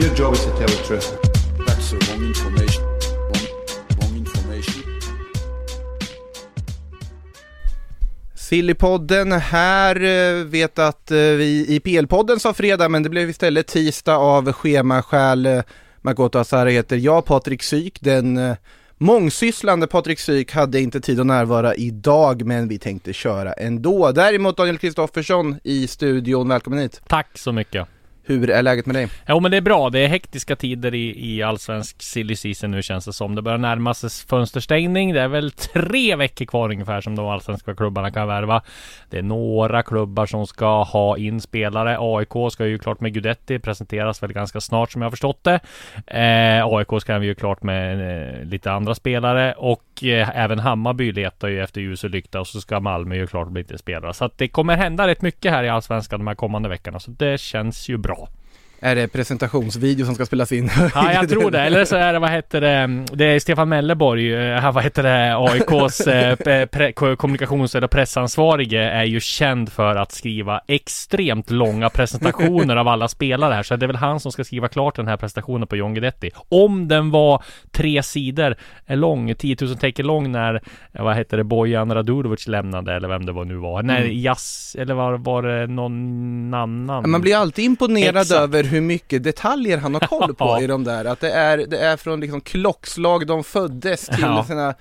Your job is to tell the truth. That's the wrong information. Wrong, wrong information. Sillypodden här. eh, Vet att eh, vi i PL-podden sa fredag, men det blev istället tisdag av schemaskäl. Eh, Makoto Asara heter jag, Patrik Syk. Den mångsysslande Patrik Syk hade inte tid att närvara idag, men vi tänkte köra ändå. Däremot Daniel Kristoffersson i studion, välkommen hit. Tack så mycket. Hur är läget med dig? Jo men det är bra. Det är hektiska tider i, i allsvensk silly season nu känns det som. Det börjar närma sig fönsterstängning. Det är väl tre veckor kvar ungefär som de allsvenska klubbarna kan värva. Det är några klubbar som ska ha in spelare. AIK ska ju klart med Gudetti presenteras väl ganska snart som jag har förstått det. Eh, AIK ska vi ju klart med eh, lite andra spelare och eh, även Hammarby letar ju efter ljus och lykta och så ska Malmö ju klart bli lite spelare. Så att det kommer hända rätt mycket här i allsvenskan de här kommande veckorna. Så det känns ju bra. Är det presentationsvideo som ska spelas in? Ja, jag tror det. Eller så är det, vad heter det, det är Stefan Melleborg, eh, vad heter det, AIKs eh, pre- kommunikations eller pressansvarige är ju känd för att skriva extremt långa presentationer av alla spelare här. Så det är väl han som ska skriva klart den här presentationen på John Guidetti. Om den var tre sidor lång, 10 000 tecken lång när, eh, vad heter det, Bojan Radulovic lämnade eller vem det var nu var. När Mm. Jazz, eller var, var det någon annan? Man blir alltid imponerad Exakt. över hur mycket detaljer han har koll på i de där. Att det är, det är från liksom klockslag de föddes till Ja. sina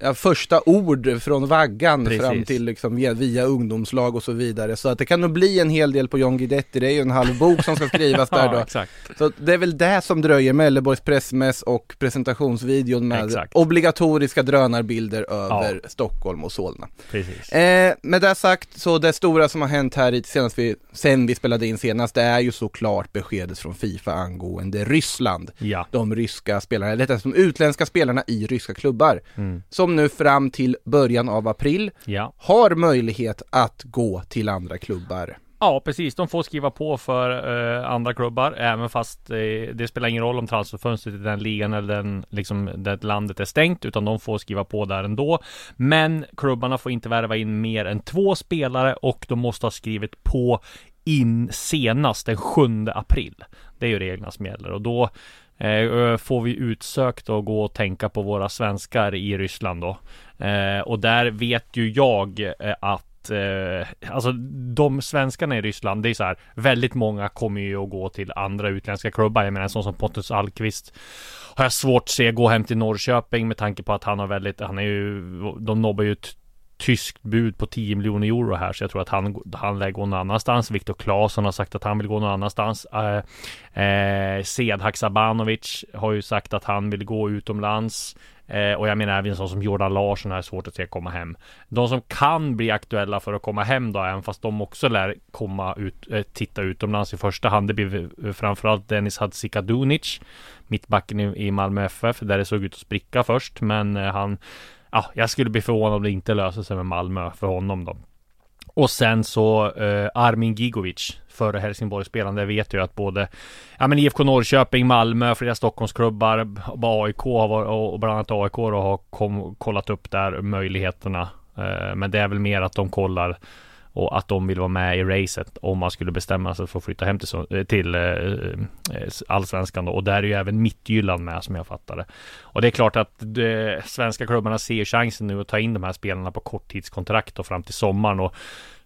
ja, första ord från vaggan Precis. fram till liksom via, via ungdomslag och så vidare. Så att det kan nog bli en hel del på John Guidetti. Det är ju en halv bok som ska skrivas där Ja, då. exakt. Så det är väl det som dröjer, Melleborgs pressmäss och presentationsvideon med Exakt. obligatoriska drönarbilder över Stockholm och Solna. Precis. Eh, med det sagt, så det stora som har hänt här i- senast vi, sen vi spelade in senast, det är ju såklart beskedet från Fifa angående Ryssland. Ja. De ryska spelarna, eller rättare de utländska spelarna i ryska klubbar, Mm. som nu fram till början av april Ja. har möjlighet att gå till andra klubbar. Ja, precis. De får skriva på för eh, andra klubbar, även fast eh, det spelar ingen roll om transferfönstret i den ligan eller den, liksom, det landet är stängt, utan de får skriva på där ändå. Men klubbarna får inte värva in mer än två spelare och de måste ha skrivit på in senast den 7 april. Det är ju reglerna som gäller och då Eh, får vi utsökt att gå och tänka på våra svenskar i Ryssland då. Eh, och där vet ju jag eh, att alltså de svenskarna i Ryssland, det är så här, väldigt många kommer ju att gå till andra utländska klubbar. Jag menar en sån som Pontus Alkvist har jag svårt att se gå hem till Norrköping med tanke på att han har väldigt, han är ju, de nobbar ju tyskt bud på 10 miljoner euro här så jag tror att han, han lär gå någon annanstans. Viktor Claesson har sagt att han vill gå någon annanstans. Eh, eh, Sead Haksabanovic har ju sagt att han vill gå utomlands. Eh, och jag menar även sån som Jordan Larsson är svårt att se komma hem. De som kan bli aktuella för att komma hem då, även fast de också lär komma ut, eh, titta utomlands i första hand, det blir framförallt Dennis Hadzikadunic, mittbacken i, i Malmö FF, där det såg ut att spricka först, men eh, han Ja, jag skulle bli förvånad om det inte löser sig med Malmö för honom då. Och sen så eh, Armin Gigovic, före Helsingborgsspelaren, det vet jag att både Ja men IFK Norrköping, Malmö, flera Stockholmsklubbar, AIK har och bland annat AIK då, har kom, kollat upp där möjligheterna. Eh, men det är väl mer att de kollar och att de vill vara med i racet om man skulle bestämma sig för att flytta hem till, eh, till eh, eh, allsvenskan då. Och där är ju även Mittjylland med som jag fattar det. Och det är klart att de svenska klubbarna ser chansen nu att ta in de här spelarna på korttidskontrakt och fram till sommaren. Och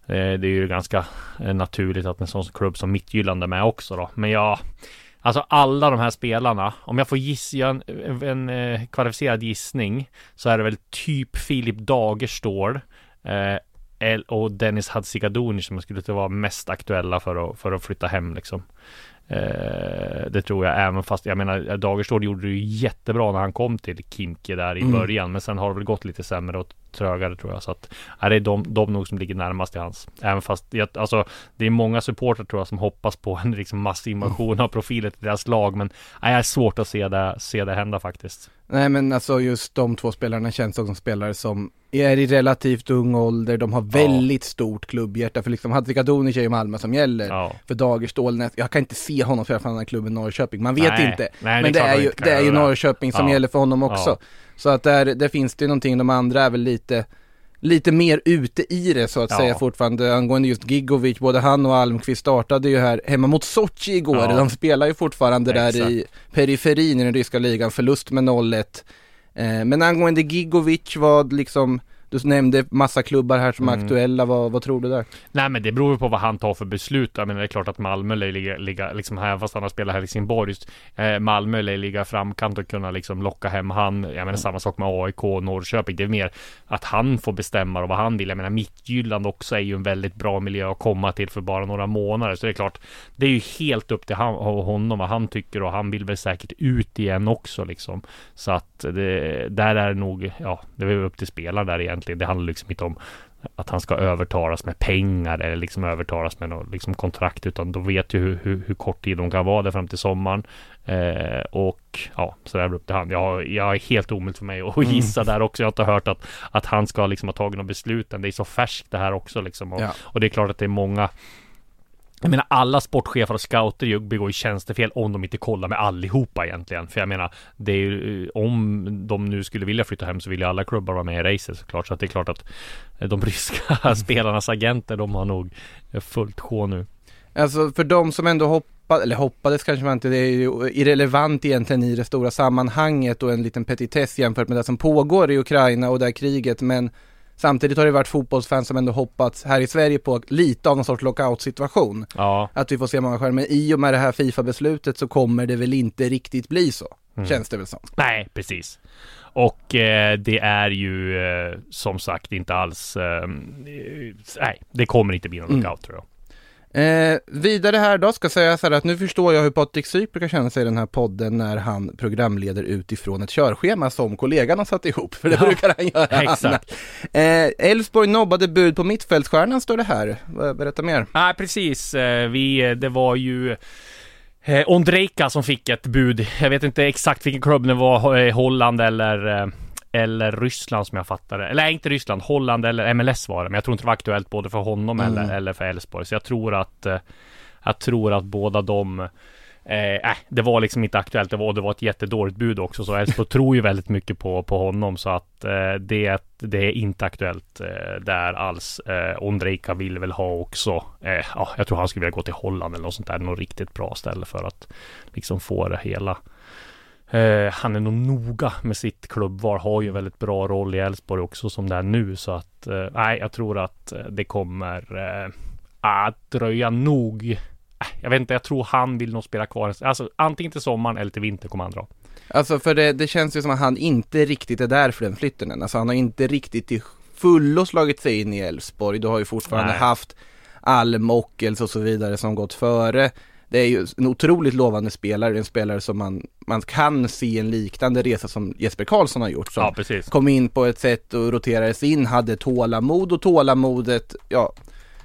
eh, det är ju ganska eh, naturligt att en sån klubb som Mittjylland är med också då. Men ja Alltså alla de här spelarna, om jag får gissa en, en en kvalificerad gissning så är det väl typ Filip Dagerstål eh, och Dennis Hadzikadunic som skulle vara mest aktuella för att, för att flytta hem liksom. Eh, det tror jag, även fast jag menar Dagerstål gjorde det ju jättebra när han kom till Kimke där i Mm. början, men sen har det väl gått lite sämre och trögare tror jag. Så att ja, det är de, de nog som ligger närmast till hans. Även fast jag, alltså, det är många supportrar tror jag som hoppas på en liksom massinvasion av profiler till deras lag. Men ja, jag är svårt att se det, se det hända faktiskt. Nej men alltså just de två spelarna känns som spelare som är i relativt ung ålder, de har väldigt stort klubbhjärta för liksom Hadzikadunic är ju Malmö som gäller. Ja. För Dagerstål, jag kan inte se honom spela för annan klubb än Norrköping, man vet Nej. inte. Nej, men det är, ju, det är ju det. Norrköping som Ja. gäller för honom också. Så att där, där finns det ju någonting, de andra är väl lite Lite mer ute i det så att Ja. säga fortfarande angående just Gigovic, både han och Almqvist startade ju här hemma mot Sochi igår, Ja. de spelar ju fortfarande där Exakt. i periferin i den ryska ligan, förlust med 0-1 eh, Men angående Gigovic, vad liksom, du nämnde massa klubbar här som är Mm. aktuella, vad, vad tror du där? Nej men det beror ju på vad han tar för beslut. Jag menar det är klart att Malmö lär ligga, liksom här fast han har spelat Helsingborg. Eh, Malmö lär ligga i framkant och kunna liksom locka hem han. Jag menar samma sak med AIK och Norrköping. Det är mer att han får bestämma och vad han vill. Jag menar Mittjylland också är ju en väldigt bra miljö att komma till för bara några månader. Så det är klart, det är ju helt upp till han, och honom vad han tycker och han vill väl säkert ut igen också liksom. Så att det, där är det nog, ja, det är upp till spelaren där egentligen. Det handlar liksom inte om att han ska övertalas med pengar eller liksom övertalas med något liksom kontrakt utan de vet ju hur, hur, hur kort tid de kan vara där fram till sommaren. Eh, och ja, så där upp till han. Jag, jag är helt omöjligt för mig att gissa där också. Jag har inte hört att, att han ska liksom ha tagit något beslut än. Det är så färskt det här också liksom. Och, Ja. och det är klart att det är många jag menar alla sportchefer och scouter begår ju tjänstefel om de inte kollar med allihopa egentligen. För jag menar, det är ju, om de nu skulle vilja flytta hem så vill ju alla klubbar vara med i racet såklart. Så att det är klart att de ryska spelarnas agenter, de har nog fullt sjå nu. Alltså för de som ändå hoppade, eller hoppades kanske man inte, det är ju irrelevant egentligen i det stora sammanhanget och en liten petitess jämfört med det som pågår i Ukraina och det här kriget men samtidigt har det varit fotbollsfans som ändå hoppats här i Sverige på lite av någon sorts lockout-situation. Ja, Att vi får se många skärmar. I och med det här Fifa-beslutet så kommer det väl inte riktigt bli så. Mm. Känns det väl som. nej precis. Och eh, det är ju eh, som sagt inte alls, eh, nej, det kommer inte bli någon Mm. lockout tror jag. Eh, vidare här då ska jag säga så här att nu förstår jag hur Patrik Syk brukar känna sig i den här podden när han programleder utifrån ett körschema som kollegan har satt ihop, för det Ja, brukar han göra. exakt. Eh, Elfsborg nobbade bud på mittfältsstjärnan står det här. Eh, Berätta mer. Nej, precis. Eh, Vi, det var ju eh, Ondrejka som fick ett bud. Jag vet inte exakt vilken klubb det var, eh, Holland eller eh, eller Ryssland som jag fattade. Eller inte Ryssland, Holland eller MLS var det. Men jag tror inte det var aktuellt både för honom Mm. eller, eller för Elfsborg. Så jag tror att eh, jag tror att båda de Eh, äh, det var liksom inte aktuellt. Det var, det var ett jättedåligt bud också. Så Elfsborg tror ju väldigt mycket på, på honom. Så att eh, det, det är inte aktuellt eh, där alls. Eh, Ondrejka vill väl ha också. Eh, ja, jag tror han skulle vilja gå till Holland eller något sånt där. Något riktigt bra ställe för att liksom få det hela. Eh, han är nog noga med sitt klubbval. Har ju väldigt bra roll i Elfsborg också som det är nu. Så att eh, nej, jag tror att eh, det kommer eh, att dröja nog äh, jag vet inte, jag tror han vill nog spela kvar. Alltså antingen till sommaren eller till vinter kommer han dra. Alltså för det, det känns ju som att han inte riktigt är där för den flytten än. Alltså han har inte riktigt till fullo slagit sig in i Elfsborg. Du har ju fortfarande Nej. haft Alm, Ockels och så vidare som gått före. Det är ju en otroligt lovande spelare, en spelare som man, man kan se en liknande resa som Jesper Karlsson har gjort. Som Ja, precis. kom in på ett sätt och roterades in, hade tålamod och tålamodet, ja,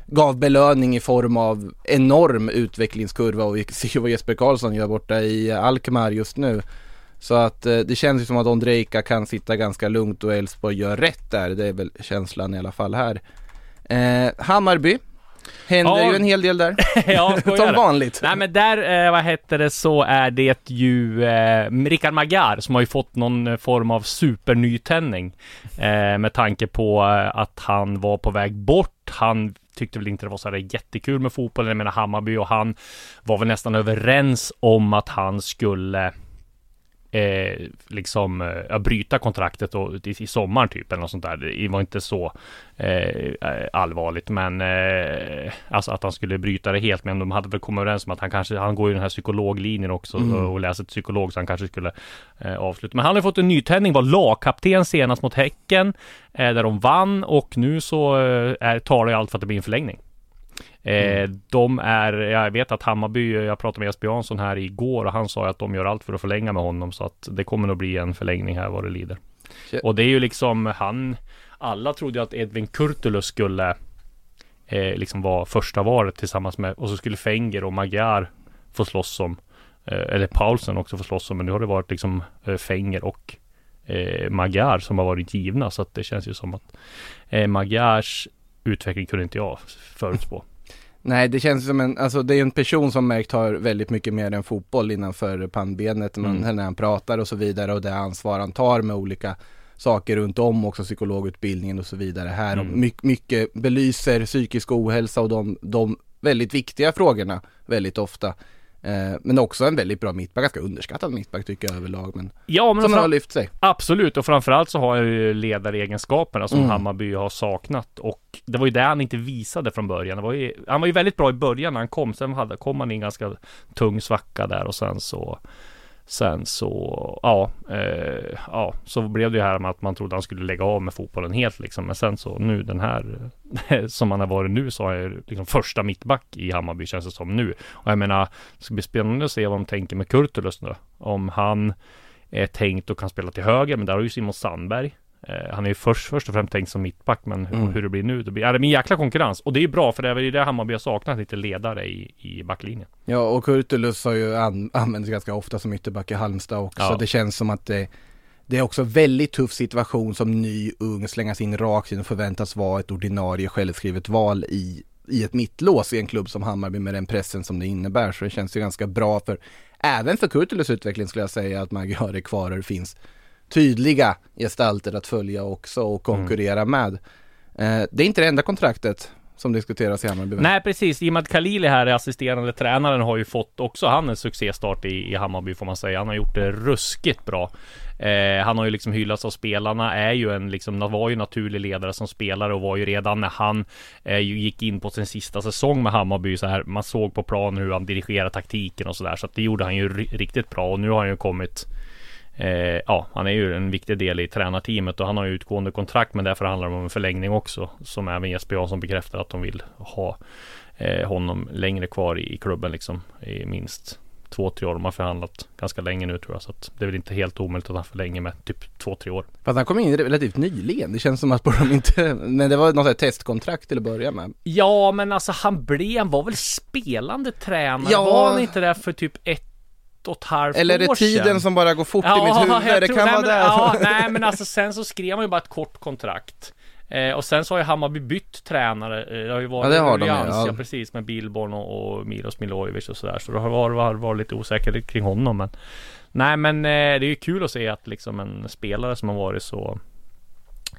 gav belöning i form av enorm utvecklingskurva och vi ser ju vad Jesper Karlsson gör borta i Alkmaar just nu. Så att eh, det känns ju som att Ondrejka kan sitta ganska lugnt och Elfsborg gör rätt där. Det är väl känslan i alla fall här. Eh, Hammarby. Händer Ja. ju en hel del där. ja, som vanligt. Nej men där, eh, vad heter det, så är det ju eh, Rickard Magar som har ju fått någon eh, form av supernytändning. Eh, med tanke på eh, att han var på väg bort. Han tyckte väl inte det var så här jättekul med fotboll. Jag menar Hammarby och han var väl nästan överens om att han skulle eh, liksom eh, bryta kontraktet och, i, i sommar typ eller något sånt där. Det var inte så eh, allvarligt men eh, alltså att han skulle bryta det helt men de hade väl kommit överens om att han kanske, han går ju den här psykologlinjen också Mm. och, läser psykolog så han kanske skulle eh, avsluta. Men han har fått en nytändning, var lagkapten senast mot Häcken eh, där de vann och nu så eh, är, talar ju allt för att det blir en förlängning. Eh, De är, jag vet att Hammarby, jag pratade med Jesper Jansson här igår och han sa att de gör allt för att förlänga med honom så att det kommer nog bli en förlängning här vad det lider. Shit. Och det är ju liksom han alla trodde ju att Edvin Kurtulus skulle eh, liksom vara första varet tillsammans med och så skulle Fenger och Magyar få slåss om eh, eller Paulsen också få slåss om men nu har det varit liksom eh, Fenger och eh, Magyar som har varit givna så att det känns ju som att eh, Magyars utveckling kunde inte jag förutspå. Nej, det känns som en, alltså det är en person som märkt har väldigt mycket mer än fotboll innanför pannbenet Mm. när han pratar och så vidare och det ansvar han tar med olika saker runt om också psykologutbildningen och så vidare här Mm. mycket, mycket belyser psykisk ohälsa och de, de väldigt viktiga frågorna väldigt ofta. Eh, men också en väldigt bra mittback, ganska underskattad mittback tycker jag överlag men Ja men som har lyft sig. Absolut och framförallt så har han ju ledaregenskaperna som Mm. Hammarby har saknat och det var ju det han inte visade från början. Var ju, han var ju väldigt bra i början när han kom. Sen hade, kom han i en ganska tung svacka där och sen så Sen så, ja, eh, ja, så blev det ju här med att man trodde han skulle lägga av med fotbollen helt liksom. Men sen så nu den här, som han har varit nu så är jag liksom första mittback i Hammarby känns det som nu. Och jag menar, det ska bli spännande att se vad de tänker med Kurtulus nu. Om han är tänkt och kan spela till höger, men där har ju Simon Sandberg. Eh, han är ju först, först och främst tänkt som mittback, men hur, Mm. hur det blir nu, det blir, ja, det en jäkla konkurrens. Och det är bra, för det är väl det Hammarby har saknat, lite ledare i, i backlinjen. Ja och Kurtulus har ju an, använts ganska ofta som ytterback i Halmstad också. Ja. Det känns som att det, det är också väldigt tuff situation som ny, ung, slängas in rakt in och förväntas vara ett ordinarie självskrivet val i, i ett mittlås i en klubb som Hammarby med den pressen som det innebär. Så det känns ju ganska bra för, även för Kurtulus utveckling skulle jag säga att Magyar är kvar och det finns tydliga gestalter att följa också och konkurrera med. Eh, det är inte det enda kontraktet som diskuteras i Hammarby. Nej precis, i och med att Khalili här är assisterande tränaren har ju fått också han en succéstart i, i Hammarby får man säga. Han har gjort det ruskigt bra. Eh, han har ju liksom hyllats av spelarna, är ju en liksom, var ju naturlig ledare som spelare och var ju redan när han eh, gick in på sin sista säsong med Hammarby så här. Man såg på planen hur han dirigerade taktiken och sådär. Så att det gjorde han ju ri- riktigt bra och nu har han ju kommit Eh, ja, han är ju en viktig del i tränarteamet och han har ju utgående kontrakt men därför handlar det om en förlängning också. Som även Jesper Jansson bekräftar att de vill ha eh, honom längre kvar i, i klubben liksom. I minst två, tre år. De har förhandlat ganska länge nu tror jag. Så att det är väl inte helt omöjligt att han förlänger med typ två, tre år. Fast han kom in relativt nyligen, det känns som att de inte, men det var något sånt testkontrakt till att börja med. Ja, men alltså han blev, han var väl spelande tränare? Ja. Var han inte där för typ ett och ett halvt Eller är det tiden sedan? som bara går fort i mitt huvud? jag Det tror- kan nej, vara men, där. Ja, nej men alltså sen så skrev man ju bara ett kort kontrakt. Eh, och sen så har ju Hammarby bytt tränare. Eh, det har ju varit Ja, det har de ja. ja. precis med Billborn och, och Milos Milojevic och sådär. Så det har varit, varit, varit lite osäkert kring honom men Nej men eh, det är ju kul att se att liksom en spelare som har varit så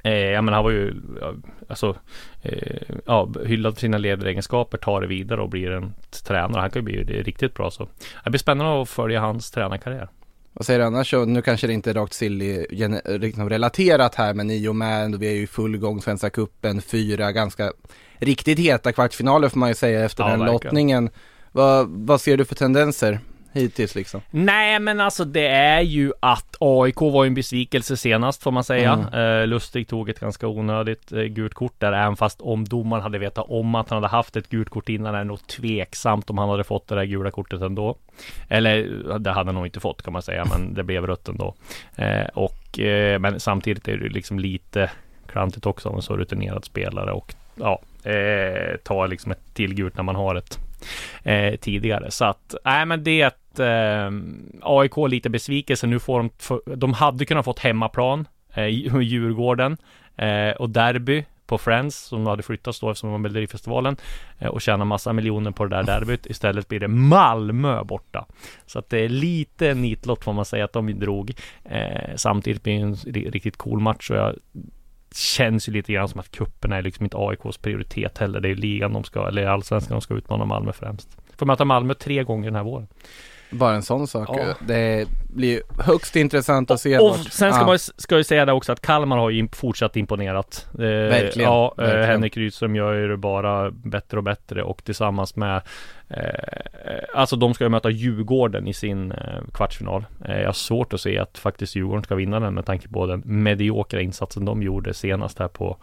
Eh, jag menar han var ju ja, Alltså eh, Ja hyllad för sina ledaregenskaper Tar det vidare och blir en tränare Han kan ju bli riktigt bra så Det blir spännande att följa hans tränarkarriär Vad säger du annars? Så Nu kanske det inte är rakt silly liksom relaterat här, men i och med ändå vi är ju i full gång Svenska Cupen, fyra ganska riktigt heta kvartsfinaler får man ju säga efter Ja, den verkligen. lottningen. Vad, vad ser du för tendenser hittills liksom? Nej men alltså det är ju att AIK var ju en besvikelse senast får man säga. Eh, Lustig tog ett ganska onödigt eh, gult kort där även fast om domaren hade vetat om att han hade haft ett gult kort innan är det nog tveksamt om han hade fått det där gula kortet ändå. Eller det hade han nog inte fått kan man säga men det blev rött ändå. Eh, och eh, men samtidigt är det liksom lite klantigt också av en så rutinerad spelare och ja, eh, ta liksom ett till gult när man har ett eh, tidigare. Så att, nej men det är ett, eh, AIK lite besvikelse. Nu får de, de hade kunnat fått hemmaplan, eh, i Djurgården eh, och derby på Friends som hade flyttats då eftersom de var Melodifestivalen festivalen och tjäna massa miljoner på det där derbyt. Istället blir det Malmö borta. Så att det är lite nitlott får man säga att de drog. Eh, samtidigt blir det en riktigt cool match och jag känns ju lite grann som att cupen är liksom inte AIKs prioritet heller. Det är ligan de ska, eller allsvenskan de ska utmana Malmö främst. Får möta Malmö tre gånger den här våren. Bara en sån sak. Ja. Det blir högst intressant att se Och vart- sen ska Ja. man ska ju säga det också att Kalmar har ju fortsatt imponerat. Eh, Verkligen, Ja, eh, verkligen. Henrik Rydström gör ju det bara bättre och bättre och tillsammans med eh, Alltså de ska ju möta Djurgården i sin eh, kvartsfinal. Eh, jag har svårt att se att faktiskt Djurgården ska vinna den med tanke på den mediokra insatsen de gjorde senast här på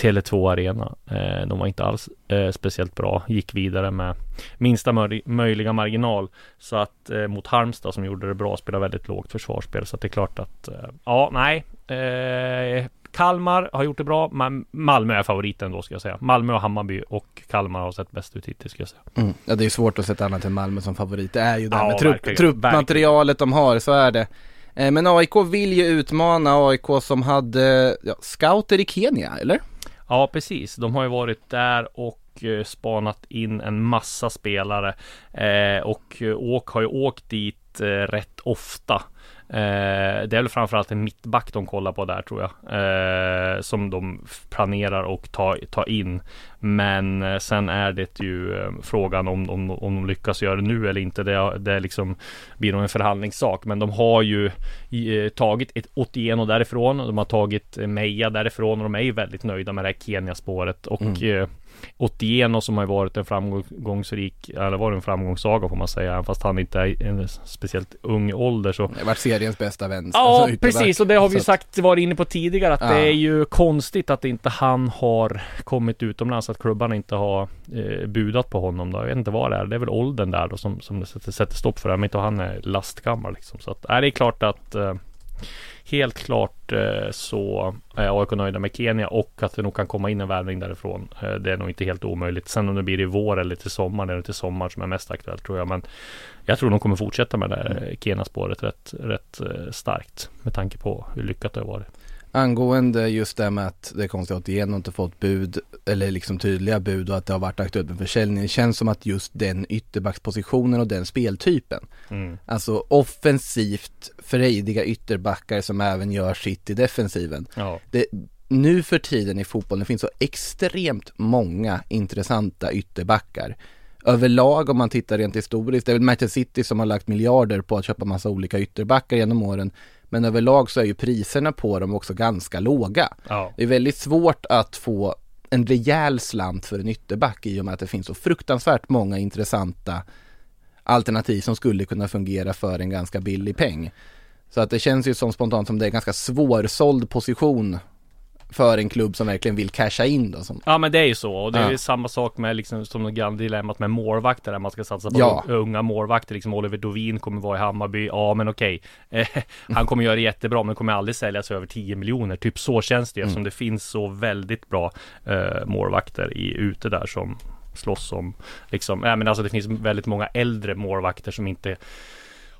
Tele2 Arena. Eh, de var inte alls speciellt bra. Gick vidare med minsta möjliga marginal. Så att mot Halmstad som gjorde det bra spelar väldigt lågt försvarsspel. Så att det är klart att eh, ja, nej. Eh, Kalmar har gjort det bra, men Malmö är favoriten då ska jag säga. Malmö och Hammarby och Kalmar har sett bäst ut hittills ska jag säga. Mm. Ja det är svårt att sätta annat än Malmö som favorit. Det är ju det här Ja, med trupp, truppmaterialet de har, så är det. Eh, Men AIK vill ju utmana AIK som hade ja, scouter i Kenya, eller? Ja, precis. De har ju varit där och eh, spanat in en massa spelare. Eh, och Åk har ju åkt dit eh, rätt ofta. Eh, det är väl framförallt en mittback de kollar på där tror jag. Eh, som de planerar och ta, ta in. Men sen är det ju frågan om, om, om de lyckas göra det nu eller inte. Det, det liksom, blir nog en förhandlingssak. Men de har ju tagit ett Otieno därifrån. De har tagit Meja därifrån och de är ju väldigt nöjda med det här Kenya-spåret. Och Mm. Otieno som har ju varit en framgångsrik, eller var en framgångssaga får man säga, även fast han inte är en speciellt ung ålder så Det har varit seriens bästa vän. Ja, alltså, precis och det har vi att- sagt varit inne på tidigare att Ja. det är ju konstigt att inte han har kommit utomlands, att klubbarna inte har eh, budat på honom då. Jag vet inte vad det är. Det är väl åldern där då som, som sätter, sätter stopp för det. Men inte han är lastgammal liksom. Så att, är det är klart att eh, Helt klart eh, så är AIK nöjda med Kenya och att det nog kan komma in en värvning därifrån. Eh, det är nog inte helt omöjligt. Sen om det blir i vår eller till sommar, det är till sommar som är mest aktuellt tror jag. Men jag tror de kommer fortsätta med det här Kenya-spåret rätt, rätt eh, starkt med tanke på hur lyckat det har varit. Angående just det med att det är konstigt att igen inte fått bud eller liksom tydliga bud och att det har varit aktuellt med försäljning. Det känns som att just den ytterbackspositionen och den speltypen, Mm. alltså offensivt frejdiga ytterbackar som även gör sitt i defensiven. Ja. Det, nu för tiden i fotbollen det finns så extremt många intressanta ytterbackar. Överlag om man tittar rent historiskt, det är väl Manchester City som har lagt miljarder på att köpa massa olika ytterbackar genom åren. Men överlag så är ju priserna på dem också ganska låga. Ja. Det är väldigt svårt att få en rejäl slant för en ytterback i och med att det finns så fruktansvärt många intressanta alternativ som skulle kunna fungera för en ganska billig peng. Så att det känns ju som spontant som det är en ganska svårsåld position för en klubb som verkligen vill casha in då. Som, Ja men det är ju så och det är Ja. samma sak med liksom som det gamla dilemmat med målvakter där man ska satsa på Ja. unga målvakter liksom Oliver Dovin kommer vara i Hammarby, ja men okej eh, Han kommer göra det jättebra men kommer aldrig säljas över 10 miljoner, typ så känns det ju eftersom det finns så väldigt bra eh, målvakter i, ute där som slåss om liksom, ja men alltså det finns väldigt många äldre målvakter som inte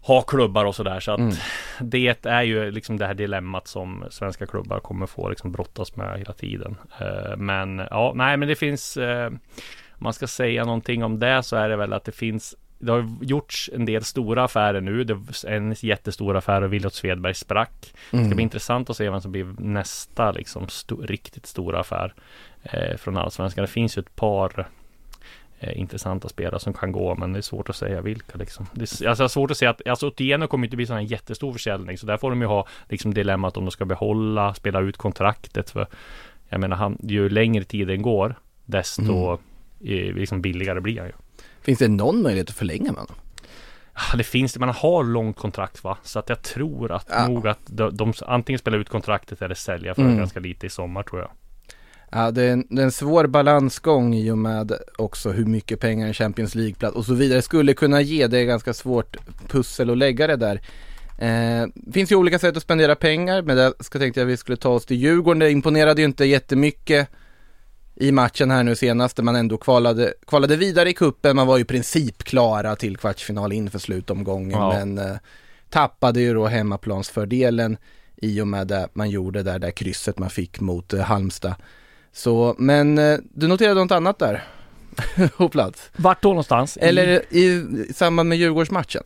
har klubbar och sådär så att Mm. det är ju liksom det här dilemmat som svenska klubbar kommer få liksom brottas med hela tiden. Eh, Men ja, nej men det finns eh, Om man ska säga någonting om det så är det väl att det finns det har gjorts en del stora affärer nu. Det en jättestor affär och Williot Svedberg sprack. Det ska bli intressant att se vem som blir nästa liksom sto- riktigt stora affär eh, från Allsvenskan. Det finns ju ett par eh, intressanta spelare som kan gå, men det är svårt att säga vilka liksom. Det är, alltså, det är svårt att säga att, alltså Otieno kommer inte bli sån här jättestor försäljning, så där får de ju ha liksom dilemmat om de ska behålla, spela ut kontraktet för jag menar, han, ju längre tiden går, desto eh, liksom billigare blir han ju. finns det någon möjlighet att förlänga med honom? Ja, det finns det, man har långt kontrakt va? Så att jag tror att Ja. nog att de, de antingen spelar ut kontraktet eller sälja för Mm. ganska lite i sommar tror jag. Ja, det är, en, det är en svår balansgång i och med också hur mycket pengar en Champions League-plats och så vidare skulle kunna ge. Det är ganska svårt pussel att lägga det där. Eh, finns ju olika sätt att spendera pengar, men det ska tänkte jag vi skulle ta oss till Djurgården. Det imponerade ju inte jättemycket i matchen här nu senast, där man ändå kvalade, kvalade vidare i kuppen. Man var ju i princip klara till kvartsfinal inför slutomgången, Ja. men eh, tappade ju då hemmaplansfördelen i och med det man gjorde där, där krysset man fick mot eh, Halmstad. Så, men eh, du noterade något annat där på plats? Vart då någonstans? Eller i, i samband med Djurgårdsmatchen?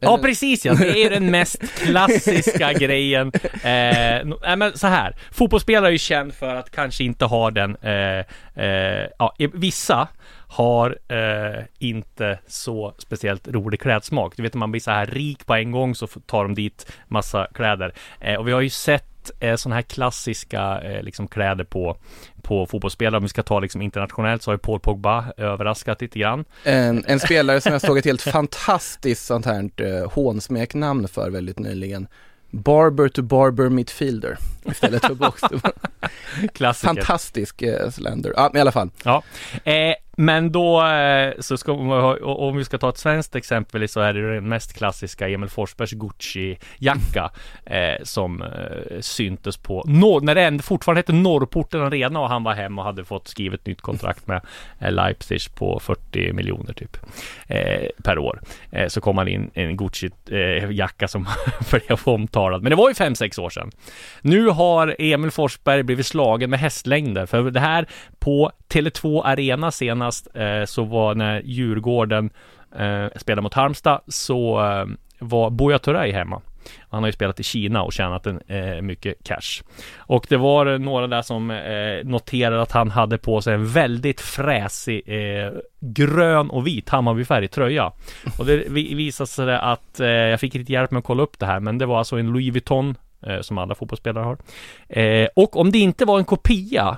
Ja Eller- precis ja, det är den mest klassiska grejen. Eh, nej, men så här, fotbollsspelare är ju känd för att kanske inte ha den, eh, eh, ja, vissa har eh, inte så speciellt rolig klädsmak. Du vet när man blir så här rik på en gång så tar de dit massa kläder. Eh, och vi har ju sett eh, sådana här klassiska eh, liksom kläder på, på fotbollsspelare. Om vi ska ta liksom internationellt så har ju Paul Pogba överraskat lite grann. En, en spelare som jag såg ett helt fantastiskt sånt här eh, hånsmeknamn för väldigt nyligen. Barber to Barber Midfielder istället för box. Klassiker. Fantastisk eh, slender. Ja, men i alla fall. Ja, eh, men då eh, så ska man ha, om vi ska ta ett svenskt exempel så är det den mest klassiska Emil Forsbergs Gucci-jacka eh, som eh, syntes på norr, när det fortfarande hette Norrporten Arena och han var hem och hade fått skrivet nytt kontrakt med eh, Leipzig på 40 miljoner typ eh, per år. Eh, så kom han in en Gucci-jacka eh, som blev omtalad. Men det var ju 5-6 år sedan. Nu har Emil Forsberg blivit slagen med hästlängder för det här på Tele2 Arena senast eh, så var när Djurgården eh, spelade mot Halmstad så eh, var Buya Turay hemma. Han har ju spelat i Kina och tjänat en, eh, mycket cash. Och det var några där som eh, noterade att han hade på sig en väldigt fräsig eh, grön och vit Hammarbyfärg tröja. Och det visade sig att eh, jag fick lite hjälp med att kolla upp det här, men det var alltså en Louis Vuitton eh, som alla fotbollsspelare har. Eh, och om det inte var en kopia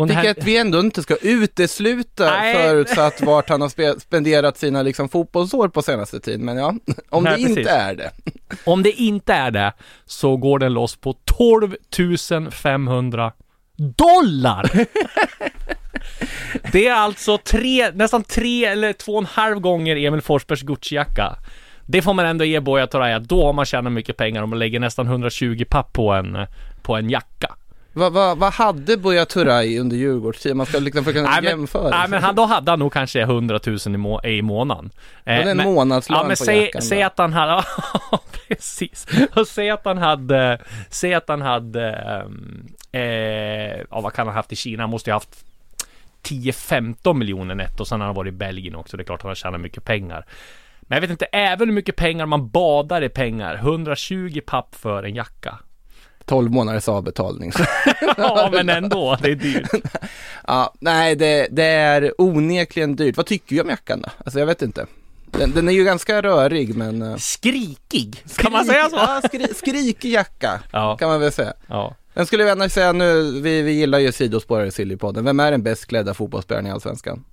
och Tycker här- vi ändå inte ska utesluta Nej. förutsatt vart han har spe- spenderat sina liksom fotbollsår på senaste tiden. Men ja, om Nej, det inte precis. är det. Om det inte är det så går den loss på 12 500 dollar! Det är alltså tre, nästan tre eller två och en halv gånger Emil Forsbergs Gucci-jacka. Det får man ändå ge Buya Turay att då har man tjänat mycket pengar om man lägger nästan 120 papp på en, på en jacka. Vad vad- vad hade Buya Turay under Djurgårdstiden? Man ska liksom för att kunna Nej, men, jämföra. nej, men han, då hade han nog kanske 100 000 i, må, i månaden. Eh, det en men- månadslön Ja men på säg, jackan säg att han hade, precis. Och säg att han hade, säg att han hade, ehm, eh, ja vad kan han ha haft i Kina? Han måste ju ha haft 10-15 miljoner netto. Sen har han varit i Belgien också. Det är klart att han har tjänat mycket pengar. Men jag vet inte, även hur mycket pengar man badar i pengar. 120 papp för en jacka. 12 månaders avbetalning. Ja, men ändå. Det är dyrt. ja, nej, det, det är onekligen dyrt. Vad tycker vi om jackan då? Alltså jag vet inte. Den, den är ju ganska rörig men... eh, Skrikig. Kan man säga så? Ja, skri, skrikig jacka Ja. kan man väl säga. Ja. Den skulle jag annars säga nu, vi, vi gillar ju sidospårare i Sillypodden. Vem är den bäst klädda fotbollsspelaren i Allsvenskan?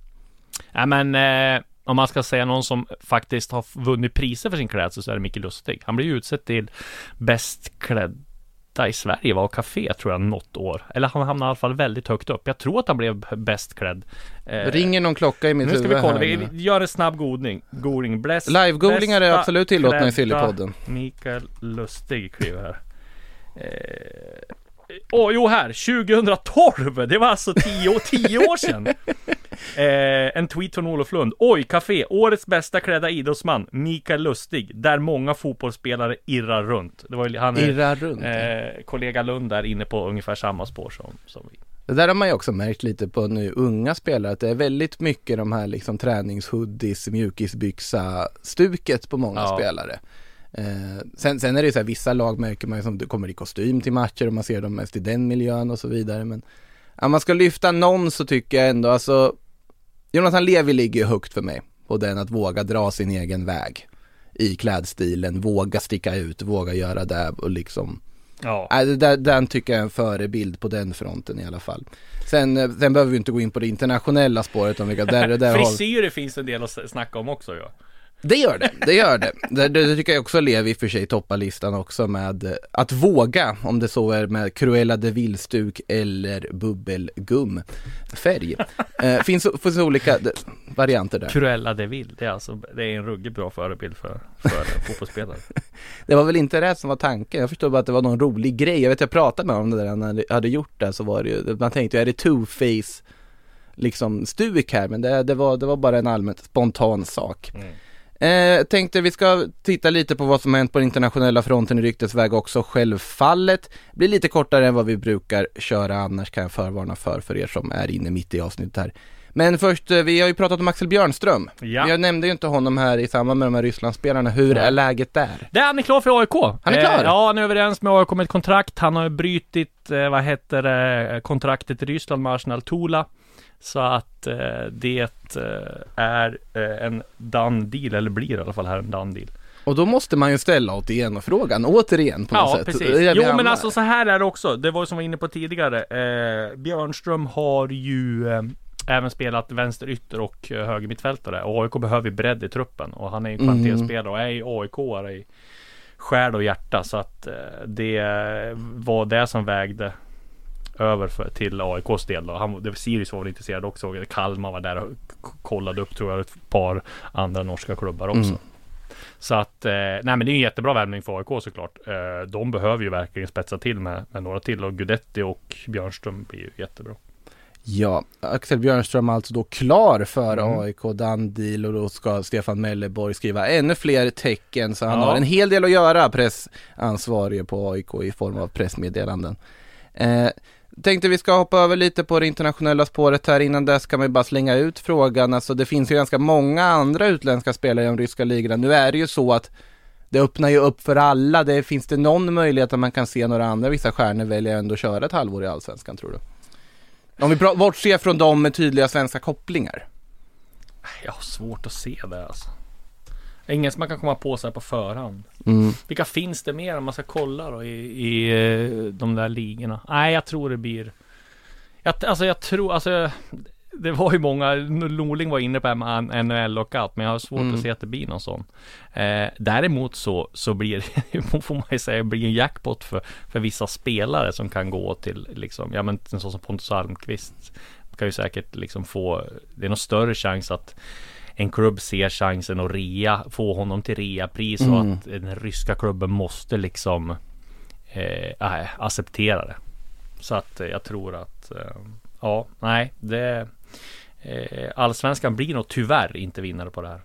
Nej men eh, om man ska säga någon som faktiskt har vunnit priser för sin klädsel så är det Micke Lustig. Han blev ju utsedd till bäst klädda i Sverige var Café tror jag något år. Eller han hamnade i alla fall väldigt högt upp. Jag tror att han blev bäst klädd. Eh, Ringer någon klocka i mitt nu ska huvud vi kolla, vi gör en snabb godning. Googling. Bläst, Live-googlingar är absolut tillåtna i Sillypodden. Mikael Lustig kliver här. Eh, Åh, jo här, 2012! Det var alltså 10 år, 10 år sedan! Eh, en tweet från Olof Lund. Oj, Café, årets bästa klädda idrottsman, Mikael Lustig, där många fotbollsspelare irrar runt. Det var ju, han Irrar runt. eh, kollega Lund där inne på ungefär samma spår som, som vi. Det där har man ju också märkt lite på nu unga spelare att det är väldigt mycket de här liksom träningshoodies, mjukisbyxa stuket på många Ja. spelare. Eh, sen, sen är det ju så här, vissa lag märker man ju som du kommer i kostym till matcher och man ser dem mest i den miljön och så vidare. Men om man ska lyfta någon så tycker jag ändå alltså Jonathan Levi ligger ju högt för mig på den att våga dra sin egen väg i klädstilen, våga sticka ut, våga göra det och liksom Ja. Där, den tycker jag är en förebild på den fronten i alla fall. Sen, eh, sen behöver vi inte gå in på det internationella spåret om vilka, där, där har, Frisyrer finns en del att snacka om också ja. Det gör det, det gör det. Det, det tycker jag också Levi i och för sig toppar listan också med att våga, om det så är med Cruella de Vil-stuk eller bubbelgum färg. Eh, finns, finns olika varianter där. Cruella de Vil, det är alltså, det är en ruggigt bra förebild för, för fotbollsspelare. Det var väl inte det som var tanken, jag förstår bara att det var någon rolig grej. Jag vet jag pratade med honom om det där när jag hade gjort det så var det ju, man tänkte ju är det two-face liksom stuk här men det, det, var, det var bara en allmänt spontan sak. Mm. Eh, tänkte vi ska titta lite på vad som hänt på den internationella fronten i ryktesväg också självfallet. Blir lite kortare än vad vi brukar köra annars kan jag förvarna för för er som är inne mitt i avsnittet här. Men först, eh, vi har ju pratat om Axel Björnström. Ja. Jag nämnde ju inte honom här i samband med de här Rysslandsspelarna. Hur Nej. är läget där? Det är han är klar för AIK. Han är klar? Eh, ja, han är överens med AIK med ett kontrakt. Han har ju brutit, eh, vad heter det, kontraktet i Ryssland med Arsenal Tula. Så att eh, det eh, är eh, en done deal, eller blir i alla fall här en done deal. Och då måste man ju ställa återigen-frågan, återigen på något Ja, sätt. precis. Jo, men alltså så här är det också. Det var ju som vi var inne på tidigare. Eh, Björnström har ju eh, även spelat vänsterytter och eh, högermittfältare. Och AIK behöver ju bredd i truppen. Och han är ju Mm. kvalitetsspelare och är ju AIK-are i själ och hjärta. Så att eh, det var det som vägde över för, till AIKs del då. Han, det, Sirius var väl intresserad också. Kalmar var där och kollade upp tror jag ett par andra norska klubbar också. Mm. Så att, eh, nej men det är en jättebra värvning för AIK såklart. Eh, de behöver ju verkligen spetsa till med, med några till och Gudetti och Björnström blir ju jättebra. Ja, Axel Björnström alltså då klar för Mm. AIK done deal och då ska Stefan Melleborg skriva ännu fler tecken så han Ja. har en hel del att göra pressansvarige på AIK i form av pressmeddelanden. Eh, tänkte vi ska hoppa över lite på det internationella spåret här innan dess kan vi bara slänga ut frågan, alltså det finns ju ganska många andra utländska spelare i de ryska ligorna. Nu är det ju så att det öppnar ju upp för alla, det finns det någon möjlighet att man kan se några andra vissa stjärnor välja ändå köra ett halvår i Allsvenskan tror du? Om vi bortser från de med tydliga svenska kopplingar. Jag har svårt att se det alltså. Ingen som man kan komma på så här på förhand. Mm. Vilka finns det mer om man ska kolla då i, i eh, de där ligorna? Nej, jag tror det blir... Jag, alltså jag tror, alltså det var ju många, Norling var inne på NHL och allt, men jag har svårt Mm. att se att det blir någon sån. Eh, däremot så, så blir det, får man ju säga, blir en jackpot för, för vissa spelare som kan gå till, liksom, ja men en sån som Pontus Almqvist kan ju säkert liksom få, det är nog större chans att en klubb ser chansen att rea, få honom till reapris och Mm. att den ryska klubben måste liksom eh, äh, acceptera det. Så att eh, jag tror att, eh, ja, nej, det eh, Allsvenskan blir nog tyvärr inte vinnare på det här.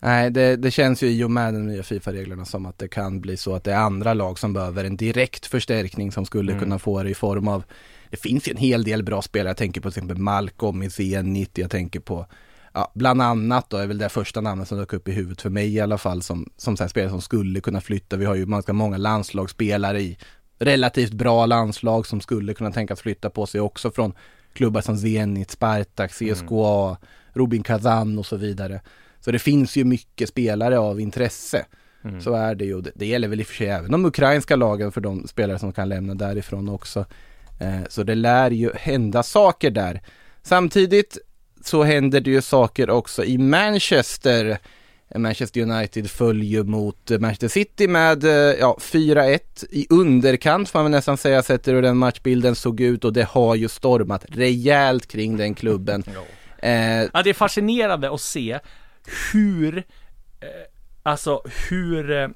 Nej, det, det känns ju i och med de nya Fifa-reglerna som att det kan bli så att det är andra lag som behöver en direkt förstärkning som skulle Mm. kunna få det i form av Det finns ju en hel del bra spelare, jag tänker på till exempel Malcolm i Zenit, jag tänker på Ja, bland annat då är väl det första namnet som dök upp i huvudet för mig i alla fall som, som så här spelare som skulle kunna flytta. Vi har ju ganska många landslagsspelare i relativt bra landslag som skulle kunna tänkas flytta på sig också från klubbar som Zenit, Spartak, CSKA, Rubin Kazan och så vidare. Så det finns ju mycket spelare av intresse. Mm. Så är det ju. Det, det gäller väl i och för sig även de ukrainska lagen för de spelare som kan lämna därifrån också. Eh, så det lär ju hända saker där. Samtidigt så händer det ju saker också i Manchester. Manchester United följer mot eh, Manchester City med eh, ja, 4-1 i underkant får man väl nästan säga sett hur den matchbilden såg ut och det har ju stormat rejält kring den klubben. Eh, Ja, det är fascinerande att se hur, eh, alltså hur eh,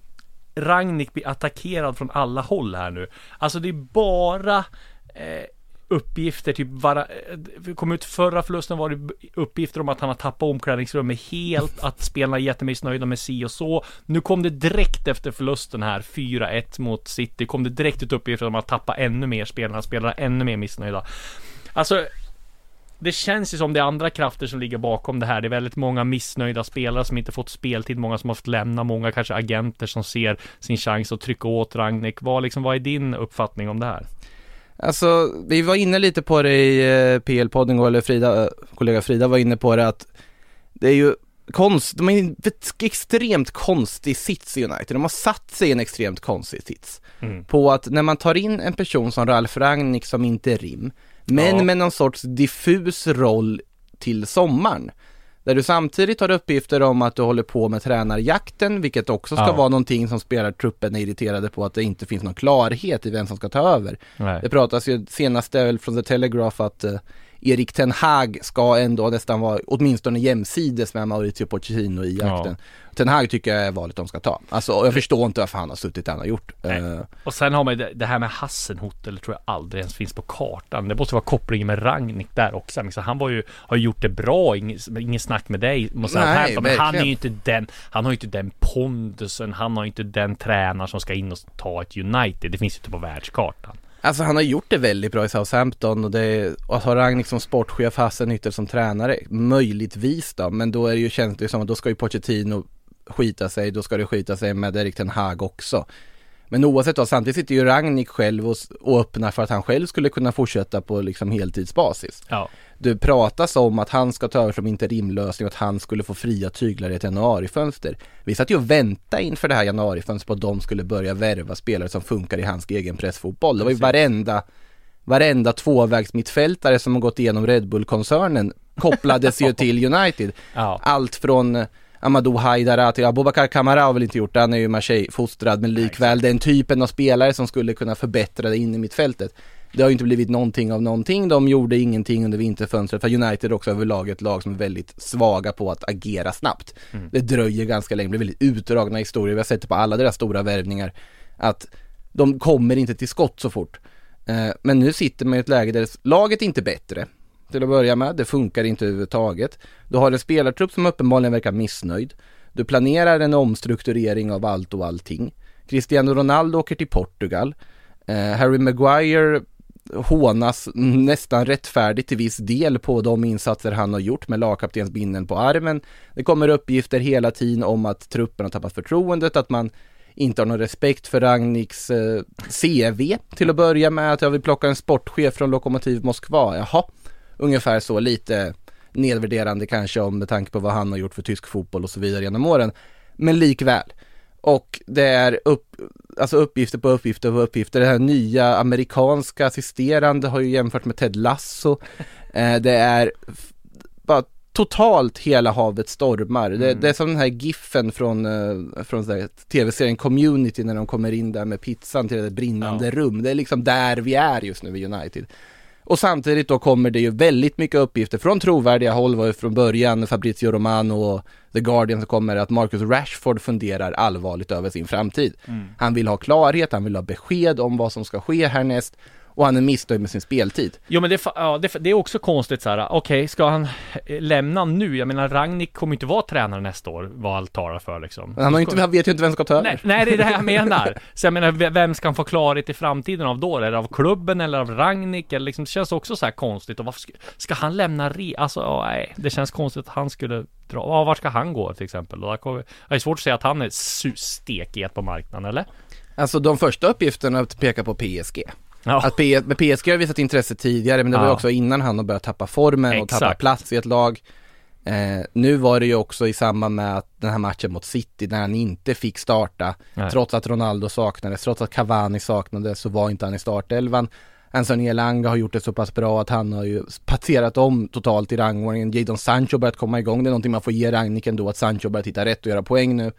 Ragnik blir attackerad från alla håll här nu. Alltså det är bara eh, uppgifter, typ vara, eh, kom ut förra förlusten var det uppgifter om att han har tappat omklädningsrummet helt, att spelarna är jättemissnöjda med si och så. Nu kom det direkt efter förlusten här, 4-1 mot City, kom det direkt ut uppgifter om att tappa ännu mer spelarna, spelarna är ännu mer missnöjda. Alltså, det känns ju som det är andra krafter som ligger bakom det här. Det är väldigt många missnöjda spelare som inte fått speltid, många som har fått lämna, många kanske agenter som ser sin chans att trycka åt Ragnik. Vad, liksom, vad är din uppfattning om det här? Alltså, vi var inne lite på det i eh, PL-podden, eller Frida, kollega Frida var inne på det att det är ju konst, de är i en extremt konstig sits i United. De har satt sig i en extremt konstig sits. Mm. På att när man tar in en person som Ralf Rangnick som inte är rim, men Ja. med någon sorts diffus roll till sommaren. Där du samtidigt har uppgifter om att du håller på med tränarjakten, vilket också ska Ja. vara någonting som spelartruppen är irriterade på att det inte finns någon klarhet i vem som ska ta över. Nej. Det pratas ju senast är väl från The Telegraph att eh, Erik Ten Hag ska ändå nästan vara åtminstone jämsides med Mauricio Pochettino i jakten. Ten Hag tycker jag är valet de ska ta. Alltså jag förstår inte varför han har suttit där han har gjort. Eh, Och sen har man ju det, här med Hassenhotel, tror jag aldrig ens finns på kartan. Det måste vara kopplingen med Ragnik där också. Så han var ju, har ju gjort det bra, inget, inget snack med dig. Måste Nej, hävda. men han är verkligen. ju inte den, han har ju inte den pondusen, han har ju inte den tränare som ska in och ta ett United. Det finns ju inte på världskartan. Alltså han har gjort det väldigt bra i Southampton och, det, och att ha Ragnik som sportchef, Hassenhüttel som tränare, möjligtvis då, men då är det ju, känns det ju som att då ska ju Pochettino skita sig, då ska det skita sig med Erik Ten Hag också. Men oavsett då, samtidigt sitter ju Ragnik själv och, och öppnar för att han själv skulle kunna fortsätta på liksom heltidsbasis. Ja. Det pratas om att han ska ta över som interimlösning och att han skulle få fria tyglar i ett januarifönster. Vi satt ju och väntade inför det här januarifönstret på att de skulle börja värva spelare som funkar i hans egen pressfotboll. Det var ju varenda, varenda tvåvägsmittfältare som har gått igenom Red Bull-koncernen kopplades ju till United. Ja. Allt från Amadou Haidara till Abubakar Kamara har väl inte gjort det, han är ju Marseille-fostrad, men likväl den typen av spelare som skulle kunna förbättra det in i mittfältet. Det har ju inte blivit någonting av någonting, de gjorde ingenting under vinterfönstret för United är också överlag ett lag som är väldigt svaga på att agera snabbt. Mm. Det dröjer ganska länge, det blir väldigt utdragna historier, vi har sett det på alla deras stora värvningar, att de kommer inte till skott så fort. Eh, Men nu sitter man i ett läge där laget är inte bättre, till att börja med, det funkar inte överhuvudtaget. Du har en spelartrupp som uppenbarligen verkar missnöjd. Du planerar en omstrukturering av allt och allting. Cristiano Ronaldo åker till Portugal. Eh, Harry Maguire hånas nästan rättfärdigt till viss del på de insatser han har gjort med lagkaptensbindeln på armen. Det kommer uppgifter hela tiden om att truppen har tappat förtroendet, att man inte har någon respekt för Ragniks eh, CV till att börja med, att jag vill plocka en sportchef från Lokomotiv Moskva. Jaha, ungefär så, lite nedvärderande kanske om med tanke på vad han har gjort för tysk fotboll och så vidare genom åren. Men likväl. Och det är upp, alltså uppgifter på uppgifter på uppgifter. Det här nya amerikanska assisterande har ju jämfört med Ted Lasso. Eh, det är bara totalt hela havet stormar. Det, det är som den här giffen från, eh, från tv-serien Community när de kommer in där med pizzan till det brinnande rum. Det är liksom där vi är just nu i United. Och samtidigt då kommer det ju väldigt mycket uppgifter från trovärdiga håll, var ju från början Fabrizio Romano och The Guardian som kommer att Marcus Rashford funderar allvarligt över sin framtid. Han vill ha klarhet, han vill ha besked om vad som ska ske härnäst och han är missnöjd med sin speltid. Jo men det, ja, det, det är också konstigt så här. okej, ska han eh, lämna nu? Jag menar Ragnik kommer inte vara tränare nästa år, vad allt talar för liksom. Men han, har inte, han vet ju inte vem som ska ta över. Nej, nej, det är det jag menar. Så jag menar, vem ska han få klarhet i framtiden av då? Är det av klubben eller av Ragnik? Eller liksom, det känns också så här konstigt. Och varför ska, ska han lämna re... Alltså, ja, nej. Det känns konstigt att han skulle dra... Ja, vart ska han gå till exempel? Och där kommer, det är svårt att säga att han är stekhet på marknaden, eller? Alltså de första uppgifterna pekar på PSG. Ja. Att PSG har visat intresse tidigare, men det var ju också innan han har börjat tappa formen och tappa Exakt. plats i ett lag. Eh, nu var det ju också i samband med att den här matchen mot City, när han inte fick starta, Nej. trots att Ronaldo saknades, trots att Cavani saknades, så var inte han i startelvan. Anthony Elanga har gjort det så pass bra att han har ju passerat om totalt i rangordningen. Jadon Sancho börjat komma igång, det är någonting man får ge Ragnik ändå, att Sancho börjar titta rätt och göra poäng nu.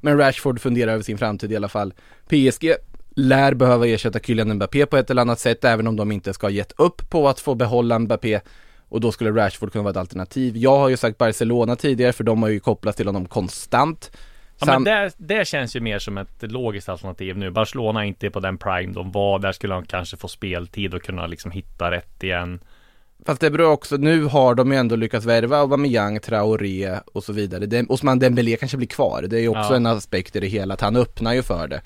Men Rashford funderar över sin framtid i alla fall. PSG lär behöva ersätta Kylian Mbappé på ett eller annat sätt, även om de inte ska ha gett upp på att få behålla Mbappé. Och då skulle Rashford kunna vara ett alternativ. Jag har ju sagt Barcelona tidigare, för de har ju kopplats till honom konstant. Ja, Sam- men det, det känns ju mer som ett logiskt alternativ nu. Barcelona är inte på den prime de var. Där skulle han kanske få speltid och kunna liksom hitta rätt igen. Fast det beror också, nu har de ju ändå lyckats värva Aubameyang, Traoré och så vidare. Dem- Osman Dembélé kanske blir kvar. Det är ju också Ja. en aspekt i det hela, att han öppnar ju för det.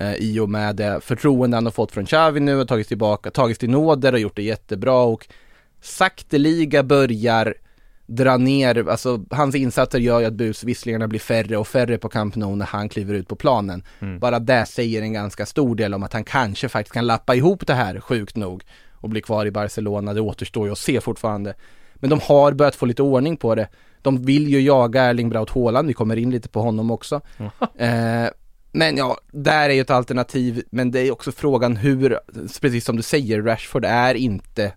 Eh, I och med det förtroende han har fått från Xavi nu, har tagits tillbaka, tagits till nåder och gjort det jättebra och sakteliga börjar dra ner, alltså hans insatser gör ju att busvisslingarna blir färre och färre på Camp Nou när han kliver ut på planen. Bara det säger en ganska stor del om att han kanske faktiskt kan lappa ihop det här, sjukt nog, och bli kvar i Barcelona. Det återstår ju att se fortfarande. Men de har börjat få lite ordning på det. De vill ju jaga Erling Braut Haaland, vi kommer in lite på honom också. Eh, men ja, där är ju ett alternativ, men det är också frågan hur, precis som du säger, Rashford är inte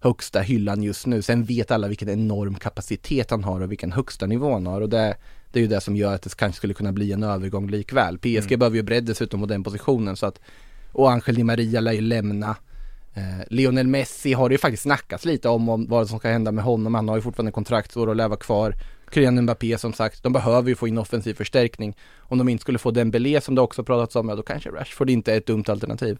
högsta hyllan just nu. Sen vet alla vilken enorm kapacitet han har och vilken högsta nivå han har och det, det är ju det som gör att det kanske skulle kunna bli en övergång likväl. PSG behöver ju bredd dessutom på den positionen så att, och Angel Di Maria lär ju lämna. Eh, Lionel Messi har det ju faktiskt snackats lite om, om vad som ska hända med honom. Han har ju fortfarande kontraktsår och lär vara kvar. Kylian Mbappé som sagt, de behöver ju få in offensiv förstärkning. Om de inte skulle få Dembélé som det också pratats om, ja då kanske Rashford inte är ett dumt alternativ.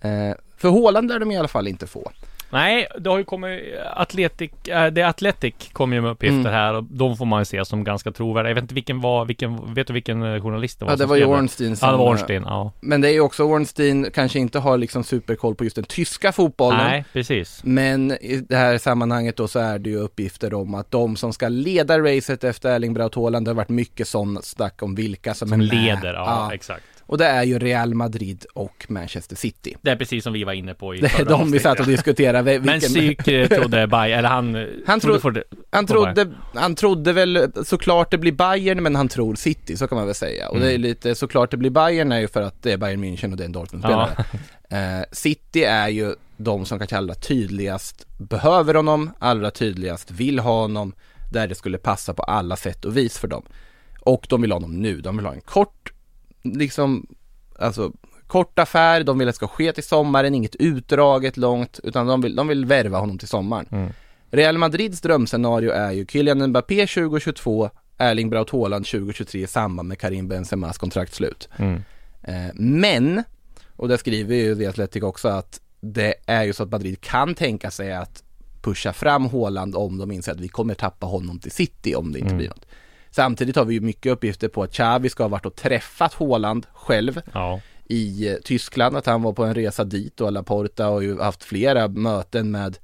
Eh, för Haaland lär de i alla fall inte få. Nej, det har ju kommit Atletic, äh, det Athletic kommer ju med uppgifter Mm. här och de får man ju se som ganska trovärdiga. Jag vet inte vilken var, vilken, vet du vilken eh, journalist det var Ja, det var ju Ornstein som, Ja, det var eh, Ornstein, ja. Men det är ju också Ornstein kanske inte har liksom superkoll på just den tyska fotbollen. Nej, precis. Men i det här sammanhanget då så är det ju uppgifter om att de som ska leda racet efter Erling Braut Haaland, det har varit mycket sån snack om vilka som, Som är med. leder, ja, exakt. Och det är ju Real Madrid och Manchester City. Det är precis som vi var inne på i Det är de vi satt och diskuterade. Vilken... Men Psyk eh, trodde Bayern, eller han... eh, Han trodde tro- för det. Han trodde, han trodde väl såklart det blir Bayern men han tror City, så kan man väl säga. Och det är Mm. lite såklart det blir Bayern är ju för att det är Bayern München och det är en Dortmund-spelare. Eh, City är ju de som kanske allra tydligast behöver honom, allra tydligast vill ha honom, där det skulle passa på alla sätt och vis för dem. Och de vill ha honom nu, de vill ha en kort, liksom, alltså kort affär, de vill att det ska ske till sommaren, inget utdraget långt, utan de vill, de vill värva honom till sommaren. Mm. Real Madrids drömscenario är ju Kylian Mbappé 2022, Erling Braut Haaland 2023 i samband med Karim Benzemas kontraktslut. Mm. Eh, men, och det skriver ju The Athletic också att det är ju så att Madrid kan tänka sig att pusha fram Haaland om de inser att vi kommer tappa honom till City om det inte Mm. blir något. Samtidigt har vi ju mycket uppgifter på att Xavi ska ha varit och träffat Haaland själv Ja. i eh, Tyskland, att han var på en resa dit och Laporta har ju haft flera möten med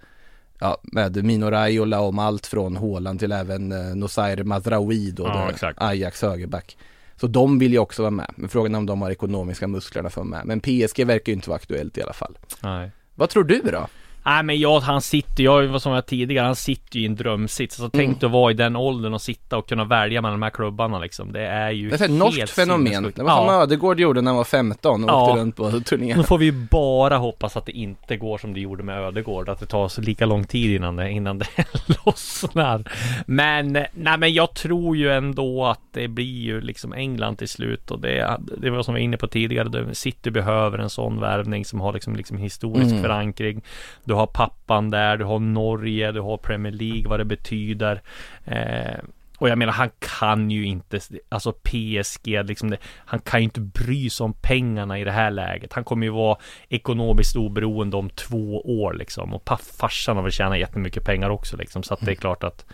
Ja, med Mino Raiola om allt från Haaland till även eh, Nosair Mazraoui då, Ja. Ajax högerback. Så de vill ju också vara med, men frågan är om de har ekonomiska musklerna för att vara med. Men PSG verkar ju inte vara aktuellt i alla fall. Nej. Vad tror du då? Nej men jag, han sitter, jag var som jag tidigare, han sitter ju i en drömsits. Alltså tänk att vara i den åldern och sitta och kunna välja mellan de här klubbarna liksom. Det är ju Det är ett norskt fenomen. Det var som ja. Ödegård gjorde när han var 15 och Ja. åkte runt på turné. Nu får vi ju bara hoppas att det inte går som det gjorde med Ödegård. Att det tar så lika lång tid innan det, innan det lossnar. Men, nej men jag tror ju ändå att det blir ju liksom England till slut. Och det, det var som vi var inne på tidigare. City behöver en sån värvning som har liksom, liksom historisk Mm. förankring. Du har pappan där, du har Norge, du har Premier League, vad det betyder. Eh, och jag menar han kan ju inte, alltså PSG liksom det, han kan ju inte bry sig om pengarna i det här läget. Han kommer ju vara ekonomiskt oberoende om två år liksom. Och farsan har väl tjänat jättemycket pengar också liksom. Så att det är klart att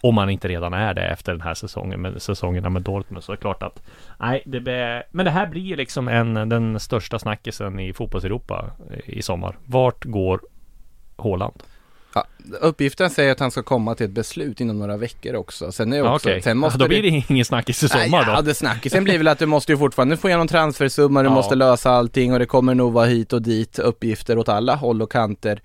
om han inte redan är det efter den här säsongen med säsongerna med Dortmund så är det klart att Nej, det blir, men det här blir liksom en, den största snackisen i fotbolls-Europa i sommar. Vart går Haaland? Ja, uppgiften säger att han ska komma till ett beslut inom några veckor också. Sen är det Ja, också, Okej, sen måste då blir det ingen snackis i sommar Nej, då. Ja, det snackisen blir väl att du måste ju fortfarande få igenom transfersumma, du Ja. måste lösa allting och det kommer nog vara hit och dit uppgifter åt alla håll och kanter.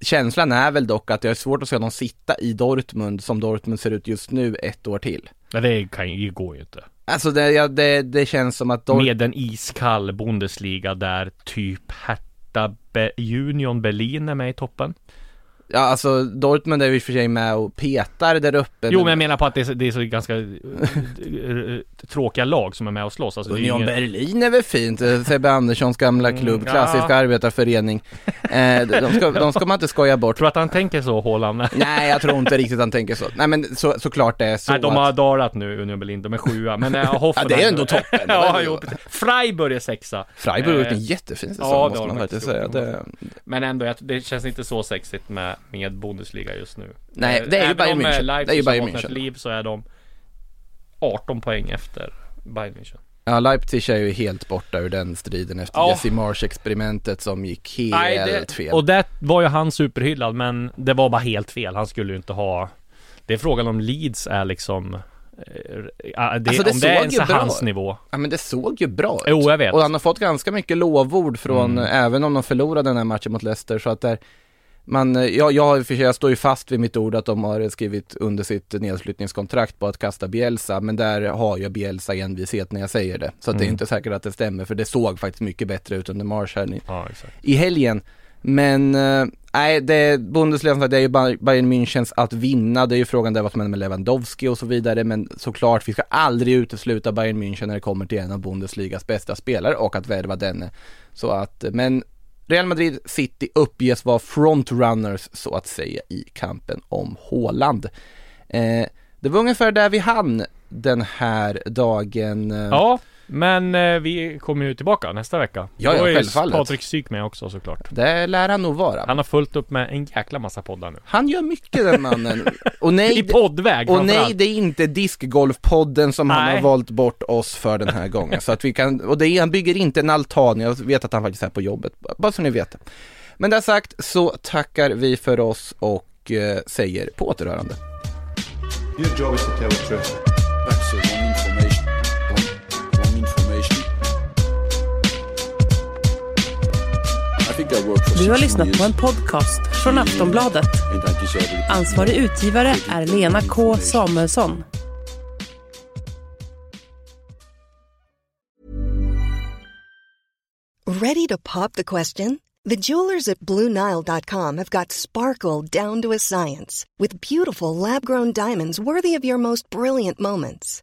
Känslan är väl dock att det är svårt att se någon sitta i Dortmund som Dortmund ser ut just nu ett år till. Nej, det kan ju, det går ju inte. Alltså det, ja, det, det känns som att Dortmund Med en iskall Bundesliga där typ Hertha Be- Union Berlin är med i toppen. Ja alltså Dortmund är ju för sig med och petar där uppe. Jo men jag menar på att det är, så- det är så ganska eh, tråkiga lag som är med och slåss. Alltså, Union ingen- Berlin är väl fint, Eh, Sebbe Anderssons gamla Mm, klubb, ja. klassiska arbetarförening. Eh, de, ska, de ska man inte skoja bort. Tror att han tänker så, Haaland? Nej jag tror inte riktigt han tänker så. Nej men så, såklart det är så Nej, de att- har dalat nu, Union Berlin. De är sjua. Men Hoffenheim... Ja, det är ändå toppen. ja, jo. Freiburg är sexa. Freiburg har gjort Eh, en jättefin säsong ja, måste man faktiskt säga. Det, Men ändå, det känns inte så sexigt med, med Bundesliga just nu. Nej, Eh, det är ju även Bayern eh, München. Leipzig Det är ju Bayern München. liv så är de 18 poäng efter Bayern München. ja, Leipzig är ju helt borta ur den striden efter Ja. Jesse Marsch-experimentet som gick helt Nej, det, fel. och det var ju han superhyllad men det var bara helt fel. Han skulle ju inte ha Det är frågan om Leeds är liksom eh, ja, det, Alltså, det Om det är ens bra hans nivå. Ja men det såg ju bra ut. Jo, jag vet. Och han har fått ganska mycket lovord från, Mm. även om de förlorade den här matchen mot Leicester, så att där man, jag, jag, och för sig- jag står ju fast vid mitt ord att de har skrivit under sitt nedflyttningskontrakt på att kasta Bielsa, men där har jag Bielsa envishet när jag säger det. Så att det är Mm. inte säkert att det stämmer, för det såg faktiskt mycket bättre ut under Marsch här i, Ja, i helgen. Men eh, nej, det Bundesliga, det är ju Bay- Bayern Münchens att vinna. Det är ju frågan där vad som händer med Lewandowski och så vidare. Men såklart, vi ska aldrig utesluta Bayern München när det kommer till en av Bundesligas bästa spelare och att värva denne. Så att, men Real Madrid City uppges vara frontrunners så att säga i kampen om Haaland. Eh, det var ungefär där vi hann den här dagen. Ja, men eh, vi kommer ju tillbaka nästa vecka. Ja, ja, Då är självfallet. Patrik Syk med också såklart. Det lär han nog vara. Han har fullt upp med en jäkla massa poddar nu. Han gör mycket den mannen. Och nej, I poddväg Och nej, framförallt. det är inte discgolfpodden som han Nej. har valt bort oss för den här gången. Så att vi kan, och det är, han bygger inte en altan, jag vet att han faktiskt är på jobbet, bara så ni vet det. Men det sagt så tackar vi för oss och eh, säger på återhörande. Your job is to tell the truth. Du har 16 lyssnat på en podcast från Aftonbladet. Ansvarig utgivare är Lena K Samuelsson. Ready to pop the question? The jewelers at BlueNile.com have got sparkle down to a science with beautiful lab grown diamonds worthy of your most brilliant moments.